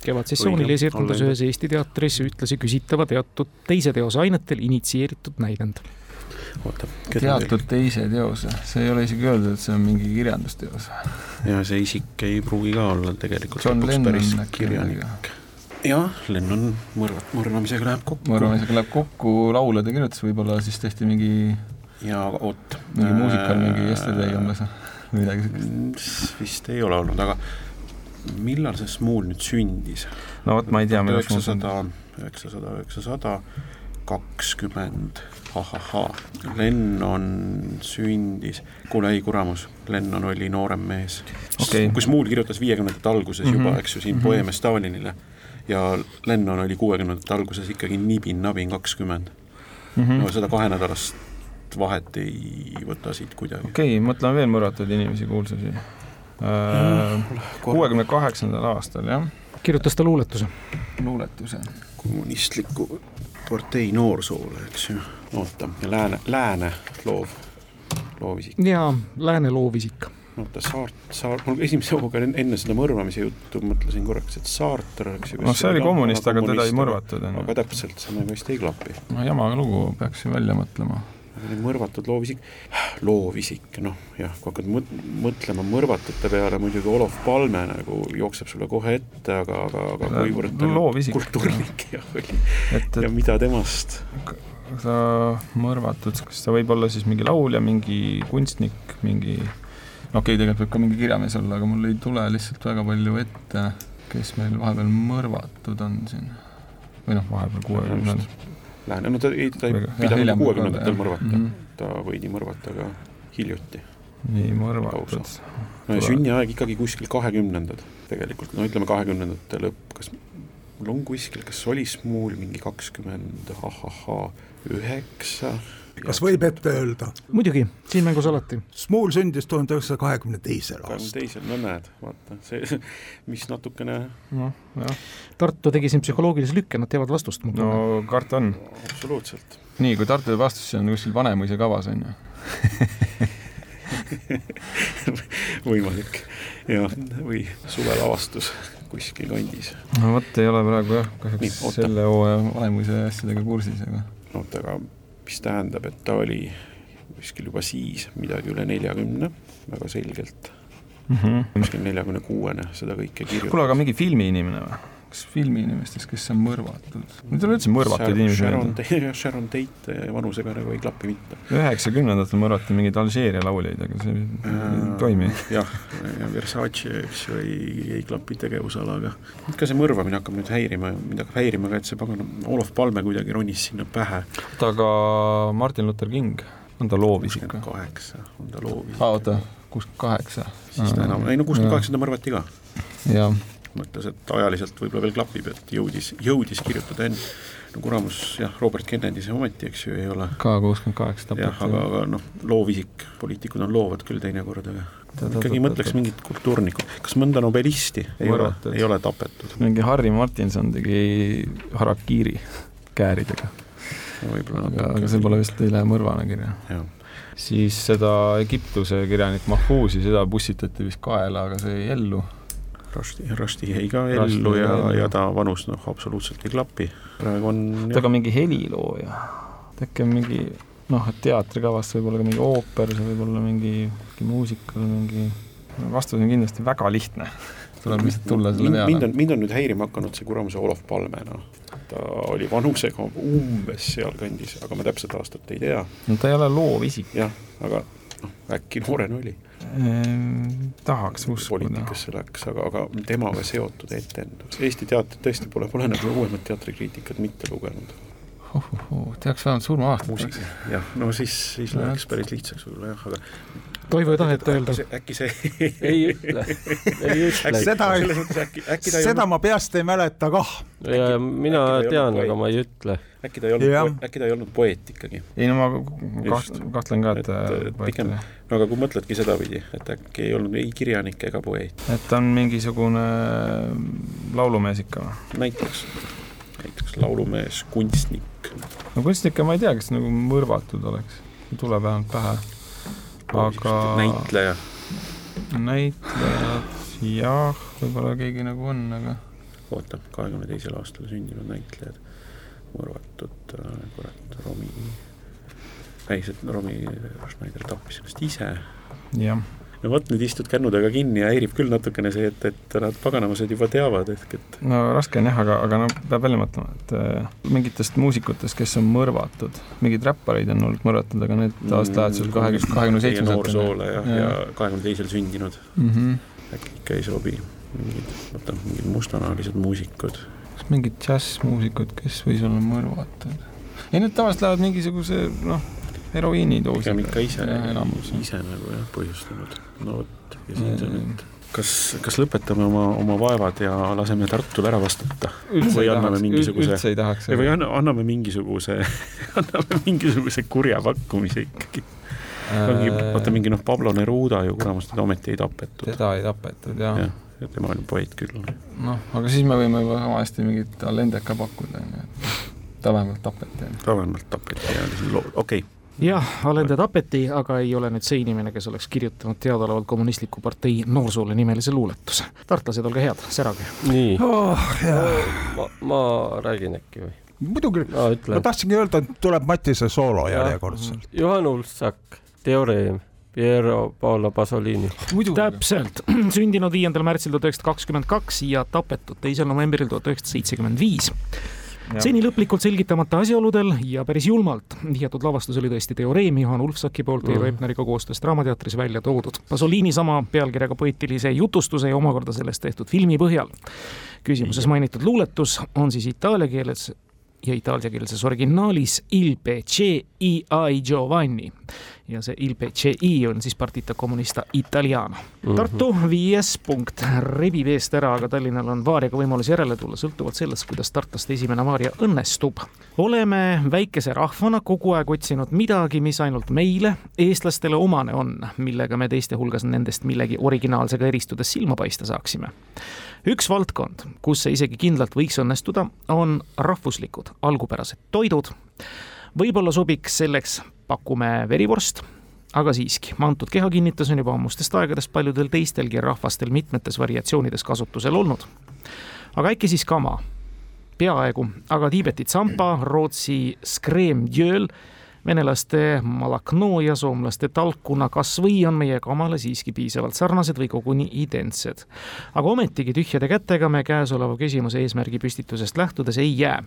kevadsessioonil esietendus ühes Eesti teatris ühtlasi küsitava teatud teise teose ainetel initsieeritud näidend oota. teatud teise teose, see ei ole isegi öeldud, et see on mingi kirjandusteos. ja see isik ei pruugi ka olla tegelikult John Lennon kirjanik. jah, Lennon mõrvat-, mõrvamisega läheb kokku. mõrvamisega läheb kokku, laule ta kirjutas, võib-olla siis tehti mingi ja oot. mingi muusikal, mingi Yesterday umbes või midagi sellist. vist ei ole olnud, aga millal see Smuul nüüd sündis? no vot, ma ei tea. üheksasada, üheksasada, üheksasada kakskümmend ahahhaa, Lennon sündis, kuule ei kuramus, Lennon oli noorem mees okay.. kus Muul kirjutas viiekümnendate alguses mm -hmm. juba, eks ju, siin mm -hmm. poeeme Stalinile ja Lennon oli kuuekümnendate alguses ikkagi nibin-nabin kakskümmend mm. -hmm. no seda kahenädalast vahet ei võta siit kuidagi. okei okay,, mõtleme veel mõrvatud inimesi, kuulsusi. Äh, kuuekümne kaheksandal aastal, jah? kirjutas ta luuletuse. luuletuse. kommunistliku partei noorsoole, eks ju, oota, ja lääne, lääne loov, loovisik. jaa, lääne loovisik. oota, Saart, Saart, mul esimese hooga enne seda mõrvamise juttu mõtlesin korraks, et Saarter, eks ju. noh, see oli kommunist, aga teda ei mõrvatud. aga täpselt, see nagu hästi ei klapi. no jama lugu, peaks ju välja mõtlema mõrvatud loovisik, loovisik, noh jah, kui hakkad mõt-, mõtlema mõrvatute peale, muidugi Olof Palme nagu jookseb sulle kohe ette, aga, aga, aga kuivõrd ta kultuurnik ja oli et, et, ja mida temast? ta mõrvatud, kas ta võib olla siis mingi laulja, mingi kunstnik, mingi no okei okay,, tegelikult võib ka mingi kirjamees olla, aga mul ei tule lihtsalt väga palju ette, kes meil vahepeal mõrvatud on siin. või noh, vahepeal kuuekümnendal Lääne, no ta ei, ta ei pidanud kuuekümnendatel mõrvata mm, -hmm. ta võidi mõrvata ka hiljuti. nii, mõrvatud. no ja sünniaeg ikkagi kuskil kahekümnendad tegelikult, no ütleme kahekümnendate lõpp, kas mul on kuskil, kas oli Smuul mingi kakskümmend, ahahhaa, üheksa kas võib ette öelda? muidugi, siin mängus alati. Smuul sündis tuhande üheksasaja kahekümne teisel aastal. kahekümne teisel, no näed, vaata, see, mis natukene noh, jah. Tartu tegi siin psühholoogilise lükke, nad teavad vastust. no karta on. absoluutselt. nii, kui Tartu teeb vastust, siis on kuskil Vanemuise kavas, on ju võimalik, jah, või suvelavastus kuskil kandis. no vot, ei ole praegu jah, kahjuks selle hooaja Vanemuise asjadega kursis, aga oota, aga mis tähendab, et ta oli kuskil juba siis midagi üle neljakümne, väga selgelt mm. -hmm. kuskil neljakümne kuuene seda kõike kirjutas. kuule, aga mingi filmiinimene või? Kas filmiinimestest, kes on mõrvatud? Need on üldse mõrvatud inimesed. Sharon Tate, Sharon Tate vanusega nagu ei klapi mitte. üheksakümnendatel mõrvati mingeid Alžeeria lauljaid, aga see äh, ei toimi. jah, ja Versace, eks ju, ei, ei klapi tegevusalaga. ka see mõrvamine hakkab nüüd häirima, mind hakkab häirima ka, et see pagan Olof Palme kuidagi ronis sinna pähe. aga Martin Luther King on ta loovisik või? kaheksa, on ta loovisik. aa, oota, kuuskümmend kaheksa. siis ta enam, ei no kuuskümmend kaheksa ta mõrvati ka. jah. Mõtles, et ajaliselt võib-olla veel klapib, et jõudis, jõudis kirjutada enne no kuramus jah, Robert Kennedy see ometi, eks ju, ei ole. ka kuuskümmend kaheksa tapeti. jah, aga, aga noh, loovisik, poliitikud on loovad küll teinekord, aga ikkagi mõtleks mingit kultuurnikku, kas mõnda nobelisti ei ole, ei ole tapetud? mingi Harry Martinson tegi harakiri kääridega aga, aga see pole vist üle mõrvana kirja. siis seda Egiptuse kirjanik Mahfuzi, seda pussitati vist kaela, aga see jäi ellu Rasti, Rasti jäi ka ellu ja, ja ta vanus noh, absoluutselt ei klapi. praegu on ta ka mingi helilooja, ta äkki on mingi noh, et teatrikavast võib-olla ka mingi ooper, see võib olla mingi, mingi muusikal, mingi, vastus on kindlasti väga lihtne tuleb lihtsalt tulla selle peale. mind on, mind on nüüd häirima hakanud see kuramuse Olof Palme, noh. ta oli vanusega umbes sealkandis, aga ma täpset aastat ei tea. no ta ei ole loovisik. jah, aga noh, äkki noorena oli? Tahaks uskuda. poliitikasse läks, aga, aga temaga seotud etendus, Eesti teatrit tõesti pole, pole nagu uuemat teatrikriitikat mitte lugenud oh,. Oh, teaks vähemalt surma-aastat. jah, no siis, siis läheks päris lihtsaks võib-olla jah, aga Toivo ei taheta öelda? äkki see ei ütle, ei ütle. seda, seda ma peast ei mäleta kah. ja mina tean, aga ma ei ütle. Äkki ta ei olnud, äkki ta ei olnud poeet ikkagi? ei no ma kaht, kahtlen ka, et, et pigem, no aga kui mõtledki sedapidi, et äkki ei olnud ei kirjanik ega poeet. et ta on mingisugune laulumees ikka või? näiteks, näiteks laulumees, kunstnik. no kunstnikke ma ei tea, kes nagu mõrvatud oleks, ei tule vähemalt pähe aga näitleja? näitlejad, jah, võib-olla keegi nagu on, aga oota, kahekümne teisel aastal sündinud näitlejad, mõrvatud äh,, kurat, Romi, ei, see Romi Schneider tappis ennast ise. jah no vot, nüüd istud kännudega kinni ja häirib küll natukene see, et, et nad paganamased juba teavad, ehk et no raske on jah, aga, aga no peab välja mõtlema, et äh, mingitest muusikutest, kes on mõrvatud, mingeid räppareid on olnud mõrvatud, aga need taas lähevad sul kahekümne, kahekümne seitsmendal. noorsoole ja, ja kahekümne teisel sündinud mm. -hmm. äkki ikka ei sobi, mingid, oota, mingid mustanahalised muusikud. Kas mingid džässmuusikud, kes võis olla mõrvatud? ei, need tavaliselt lähevad mingisuguse noh heroiinidoosi. pigem ikka ise, ise nagu jah, põhjustanud. no vot, ja siin see nüüd kas, kas lõpetame oma, oma vaevad ja laseme Tartul ära vastata? või anname mingisuguse, üldse ei tahaks. või anna, anname mingisuguse anname mingisuguse kurja pakkumise ikkagi mingi, äh, vaata mingi noh, Pablo Neruda ju kuramus, teda ometi ei tapetud. teda ei tapetud, jah ja, ja. Tema on poeet küll. noh, aga siis me võime juba hästi mingit Allendet ka pakkuda, on ju, et ta vähemalt tapeti. ta vähemalt tapeti ja okei okay jah, Alende tapeti, aga ei ole nüüd see inimene, kes oleks kirjutanud teadaolevalt Kommunistliku partei noorsoole nimelise luuletuse. tartlased, olge head, särage. nii oh,. ma, ma räägin äkki või? muidugi no,, ma tahtsingi öelda, et tuleb Matise soolo järjekordselt. Juhan Ulfsak, Teoreem Piero Paolo Pasolini. täpselt, sündinud viiendal märtsil tuhat üheksasada kakskümmend kaks ja tapetud teisel novembril tuhat üheksasada seitsekümmend viis seni lõplikult selgitamata asjaoludel ja päris julmalt vihjatud lavastus oli tõesti teoreem Johan Ulfsaki poolt Eero mm. Epneriga koostöös Draamateatris välja toodud. Pasolini sama pealkirjaga poeetilise jutustuse ja omakorda sellest tehtud filmi põhjal. küsimuses mainitud luuletus on siis itaalia keeles ja itaaliakeelses originaalis Il Pece i ai Giovanni ja see Il Pece i on siis partita comunista italiano mm. -hmm. Tartu viies punkt, rebib eest ära, aga Tallinnal on vaariaga võimalus järele tulla, sõltuvalt sellest, kuidas tartlaste esimene vaaria õnnestub. oleme väikese rahvana kogu aeg otsinud midagi, mis ainult meile, eestlastele omane on, millega me teiste hulgas nendest millegi originaalsega eristudes silma paista saaksime üks valdkond, kus see isegi kindlalt võiks õnnestuda, on rahvuslikud algupärased toidud. võib-olla sobiks selleks, pakume verivorst, aga siiski, antud kehakinnitus on juba ammustest aegadest paljudel teistelgi rahvastel mitmetes variatsioonides kasutusel olnud. aga äkki siis kama? peaaegu, aga Tiibeti tsampa, Rootsi skremjööl venelaste malaknoo ja soomlaste talkuna kas või on meie kamale siiski piisavalt sarnased või koguni identsed. aga ometigi tühjade kätega me käesoleva küsimuse eesmärgi püstitusest lähtudes ei jää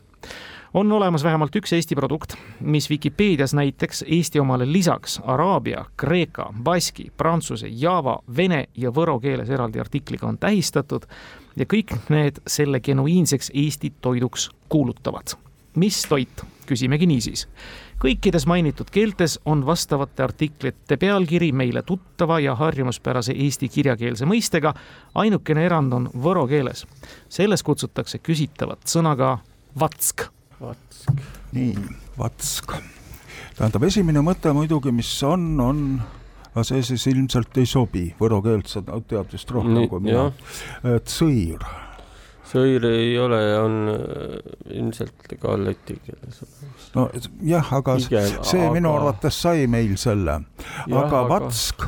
on olemas vähemalt üks Eesti produkt, mis Vikipeedias näiteks Eesti omale lisaks araabia, kreeka, baski, prantsuse, jaava, vene ja võro keeles eraldi artikliga on tähistatud ja kõik need selle genuiinseks Eesti toiduks kuulutavad. mis toit küsimegi niisiis. kõikides mainitud keeltes on vastavate artiklite pealkiri meile tuttava ja harjumuspärase eesti kirjakeelse mõistega. ainukene erand on võro keeles. selles kutsutakse küsitavat sõnaga vatsk. Vatsk. nii, vatsk. tähendab, esimene mõte muidugi, mis on, on aga see siis ilmselt ei sobi, võro keelt sa tead vist rohkem kui mina. et sõir ei ole, on äh, ilmselt ka läti keeles. no jah, aga Pigem, see aga... minu arvates sai meil selle, aga, aga vatsk,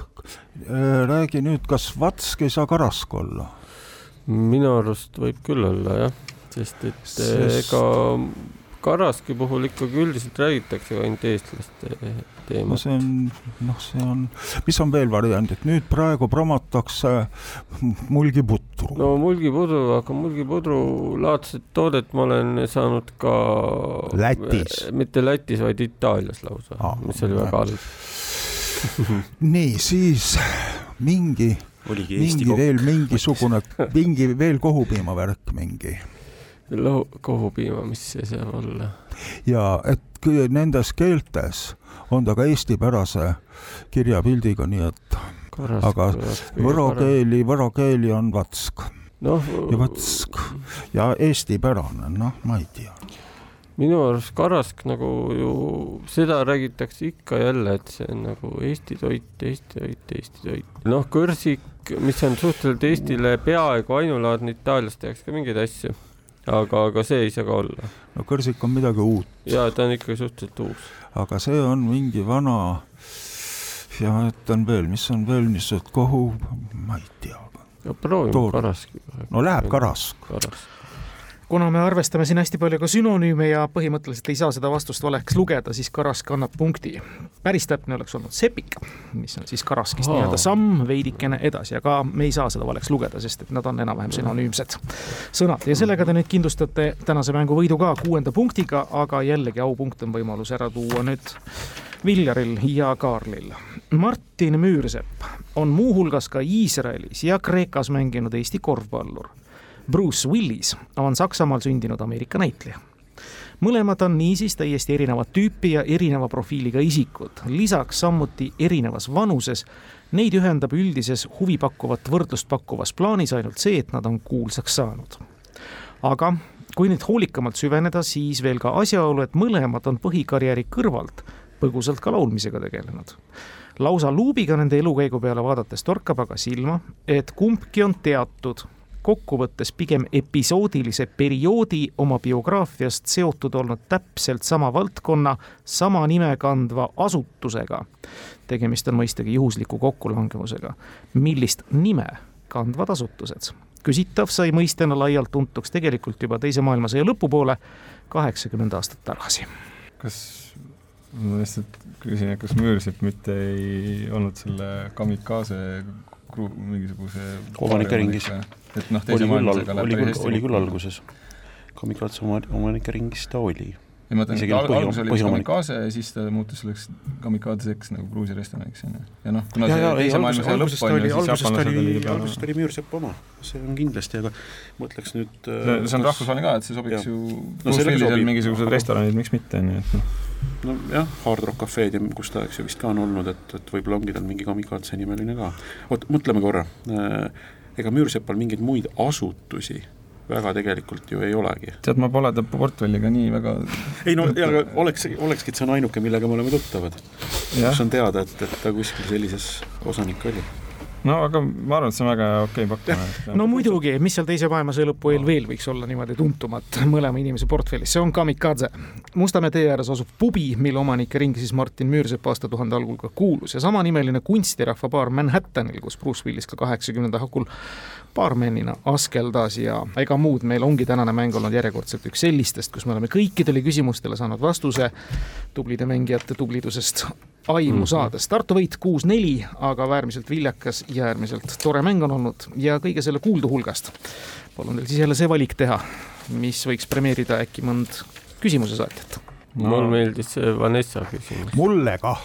äh, räägi nüüd, kas vatsk ei saa karask olla? minu arust võib küll olla jah, sest et sest... ega Karaski puhul ikkagi üldiselt räägitakse ainult eestlaste teemat. no see on, noh, see on, mis on veel variandid, nüüd praegu promotakse mulgiputru. no mulgipudru, aga mulgipudru laadset toodet ma olen saanud ka Lätis, mitte Lätis, vaid Itaalias lausa ah,, mis oli väga halb nii, siis mingi, mingi veel mingisugune, mingi veel kohupiimavärk mingi kohupiima, mis see saab olla? ja et nendes keeltes on ta ka eestipärase kirjapildiga, nii et Karask, aga võro keeli, võro keeli on vatsk no,. ja vatsk ja eestipärane, noh, ma ei tea minu arust karask nagu ju, seda räägitakse ikka jälle, et see on nagu Eesti toit, Eesti toit, Eesti toit. noh, kõrsik, mis on suhteliselt Eestile peaaegu ainulaadne, Itaalias tehakse ka mingeid asju aga, aga see ei saa ka olla. no kõrsik on midagi uut. ja ta on ikkagi suhteliselt uus. aga see on mingi vana ja ma ütlen veel, mis on veel niisugused kohu, ma ei tea. proovime karaski. no läheb karask. karask kuna me arvestame siin hästi palju ka sünonüüme ja põhimõtteliselt ei saa seda vastust valeks lugeda, siis Karask annab punkti. päris täpne oleks olnud sepik, mis on siis Karaskist nii-öelda samm veidikene edasi, aga me ei saa seda valeks lugeda, sest et nad on enam-vähem sünonüümsed sõnad ja sellega te nüüd kindlustate tänase mängu võidu ka kuuenda punktiga, aga jällegi aupunkt on võimalus ära tuua nüüd Viljaril ja Kaarlil. Martin Müürsepp on muuhulgas ka Iisraelis ja Kreekas mänginud Eesti korvpallur Bruce Willis on Saksamaal sündinud Ameerika näitleja. mõlemad on niisiis täiesti erinevat tüüpi ja erineva profiiliga isikud, lisaks samuti erinevas vanuses. Neid ühendab üldises huvipakkuvat võrdlust pakkuvas plaanis ainult see, et nad on kuulsaks saanud. aga kui nüüd hoolikamalt süveneda, siis veel ka asjaolu, et mõlemad on põhikarjääri kõrvalt põgusalt ka laulmisega tegelenud lausa luubiga nende elukäigu peale vaadates torkab aga silma, et kumbki on teatud kokkuvõttes pigem episoodilise perioodi oma biograafiast seotud olnud täpselt sama valdkonna, sama nime kandva asutusega. tegemist on mõistagi juhusliku kokkulangevusega. millist nime kandvad asutused? küsitav sai mõistena laialt tuntuks tegelikult juba Teise maailmasõja lõpupoole, kaheksakümmend aastat tagasi. kas ma lihtsalt küsin, et kas Müürsepp mitte ei olnud selle kamikaze mingisuguse omanike ringis. et noh, teise maailmasõjaga läheb päris hästi. oli küll alguses, kamikatse omanike ringis ta oli ei ma mõtlen, et al alguses oli vist kamikaze ja siis ta muutus selleks kamikadeseks nagu Gruusia restoraniks onju. ja noh, kuna ja, see teise maailmasõja lõpp on ju, siis jaapanlased juba algusest oli Müürsepp oma, see on kindlasti, aga mõtleks nüüd no, äh, see on rahvusvaheline ka, et see sobiks ja. ju Bruce Willisel mingisugused restoranid, miks mitte onju, et noh nojah, Hard Rock Cafe'd ja kus ta, eks ju, vist ka on olnud, et, et võib-olla ongi tal mingi kamikatse nimeline ka. oot, mõtleme korra, äh, ega Müürsepal mingeid muid asutusi väga tegelikult ju ei olegi. tead, ma pole ta portfelliga nii väga ei no, aga oleks, olekski, et see on ainuke, millega me oleme tuttavad. kus on teada, et, et ta kuskil sellises osanik oli no aga ma arvan, et see on väga okei okay pakkumine. no muidugi, mis seal teise maailmasõja lõpu eel veel võiks olla niimoodi tuntumat mõlema inimese portfellis, see on Kamikaze. Mustamäe tee ääres asub pubi, mille omanike ring siis Martin Müürsepp aastatuhande algul ka kuulus ja samanimeline kunstirahvapaar Manhattanil, kus Bruce Willis ka kaheksakümnenda hakul baarmenina askeldas ja ega muud, meil ongi tänane mäng olnud järjekordselt üks sellistest, kus me oleme kõikidele küsimustele saanud vastuse tublide mängijate tublidusest aimu mm -hmm. saades. Tartu võit kuus-neli, aga äärmiselt viljakas ja äärmiselt tore mäng on olnud ja kõige selle kuuldu hulgast palun teil siis jälle see valik teha, mis võiks premeerida äkki mõnd küsimuse saatjat no.. mulle meeldis see Vanessa küsimus. mulle kah.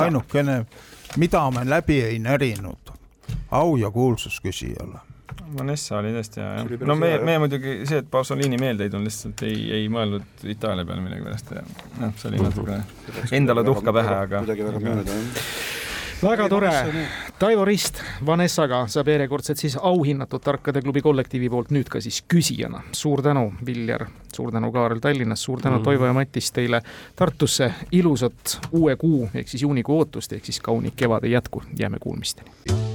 ainukene, mida me läbi ei närinud, au ja kuulsus küsijale. Vanessa oli tõesti hea, jah. no me, me muidugi, see, et Pasolini meelde ei tulnud, lihtsalt ei, ei mõelnud Itaalia peale millegipärast ja noh, see oli natuke endale tuhka pähe, aga kuidagi väga mööda, jah. Väga tore, Taivo Rist Vanessaga saab järjekordselt siis auhinnatud Tarkade klubi kollektiivi poolt nüüd ka siis küsijana. suur tänu, Viljar, suur tänu, Kaarel Tallinnast, suur tänu mm., Toivo ja Matis teile Tartusse ilusat uue kuu ehk siis juunikuu ootust ehk siis kauni kevade jätku, jääme kuulmisteni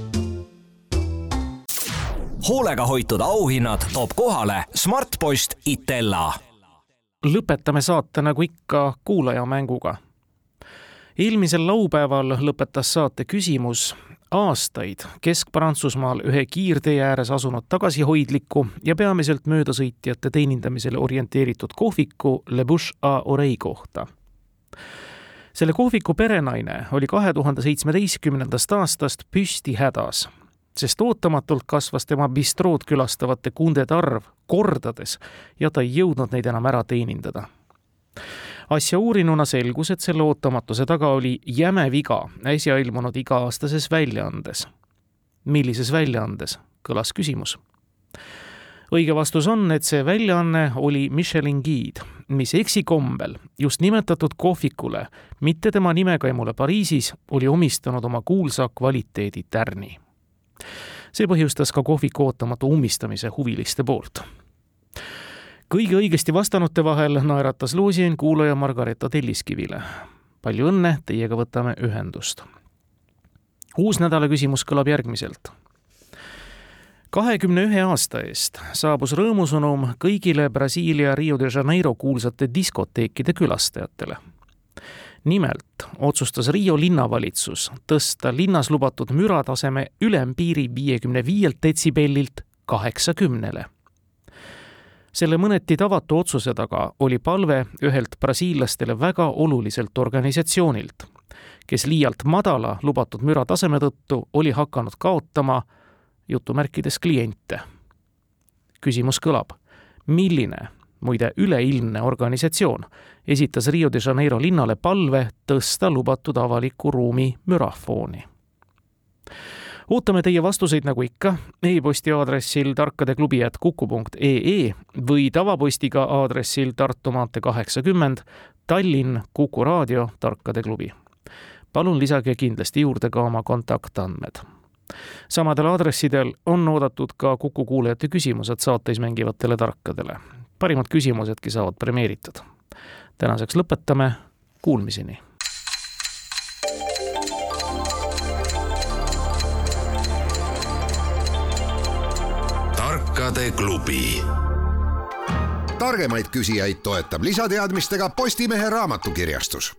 hoolega hoitud auhinnad toob kohale Smartpost Itella. lõpetame saate nagu ikka kuulajamänguga. eelmisel laupäeval lõpetas saate küsimus aastaid Kesk-Prantsusmaal ühe kiirtee ääres asunud tagasihoidliku ja peamiselt möödasõitjate teenindamisele orienteeritud kohviku Le Bouche à Oreille kohta selle kohviku perenaine oli kahe tuhande seitsmeteistkümnendast aastast püsti hädas sest ootamatult kasvas tema bistrood külastavate kundede arv kordades ja ta ei jõudnud neid enam ära teenindada. asja uurinuna selgus, et selle ootamatuse taga oli jäme viga äsja ilmunud iga-aastases väljaandes. millises väljaandes, kõlas küsimus õige vastus on, et see väljaanne oli Michelin giid, mis eksikombel just nimetatud kohvikule, mitte tema nimekaimule Pariisis, oli omistanud oma kuulsa kvaliteeditärni see põhjustas ka kohviku ootamatu ummistamise huviliste poolt. kõige õigesti vastanute vahel naeratas Luusien kuulaja Margareeta Telliskivile. palju õnne, teiega võtame ühendust. uus nädala küsimus kõlab järgmiselt kahekümne ühe aasta eest saabus rõõmusõnum kõigile Brasiilia Rio de Janeiro kuulsate diskoteekide külastajatele nimelt otsustas Riio linnavalitsus tõsta linnas lubatud mürataseme ülempiiri viiekümne viielt detsibellilt kaheksakümnele. selle mõneti tavatu otsuse taga oli palve ühelt brasiillastele väga oluliselt organisatsioonilt, kes liialt madala lubatud mürataseme tõttu oli hakanud kaotama jutumärkides kliente. küsimus kõlab, milline muide üleilmne organisatsioon, esitas Rio de Janeiro linnale palve tõsta lubatud avaliku ruumi mürafooni. ootame teie vastuseid nagu ikka e-posti aadressil tarkadeklubi.kuku.ee või tavapostiga aadressil Tartu maantee kaheksakümmend, Tallinn, Kuku raadio, Tarkade klubi. palun lisage kindlasti juurde ka oma kontaktandmed samadel aadressidel on oodatud ka Kuku kuulajate küsimused saates mängivatele tarkadele parimad küsimusedki saavad premeeritud. tänaseks lõpetame, kuulmiseni. tarkade klubi. targemaid küsijaid toetab lisateadmistega Postimehe raamatukirjastus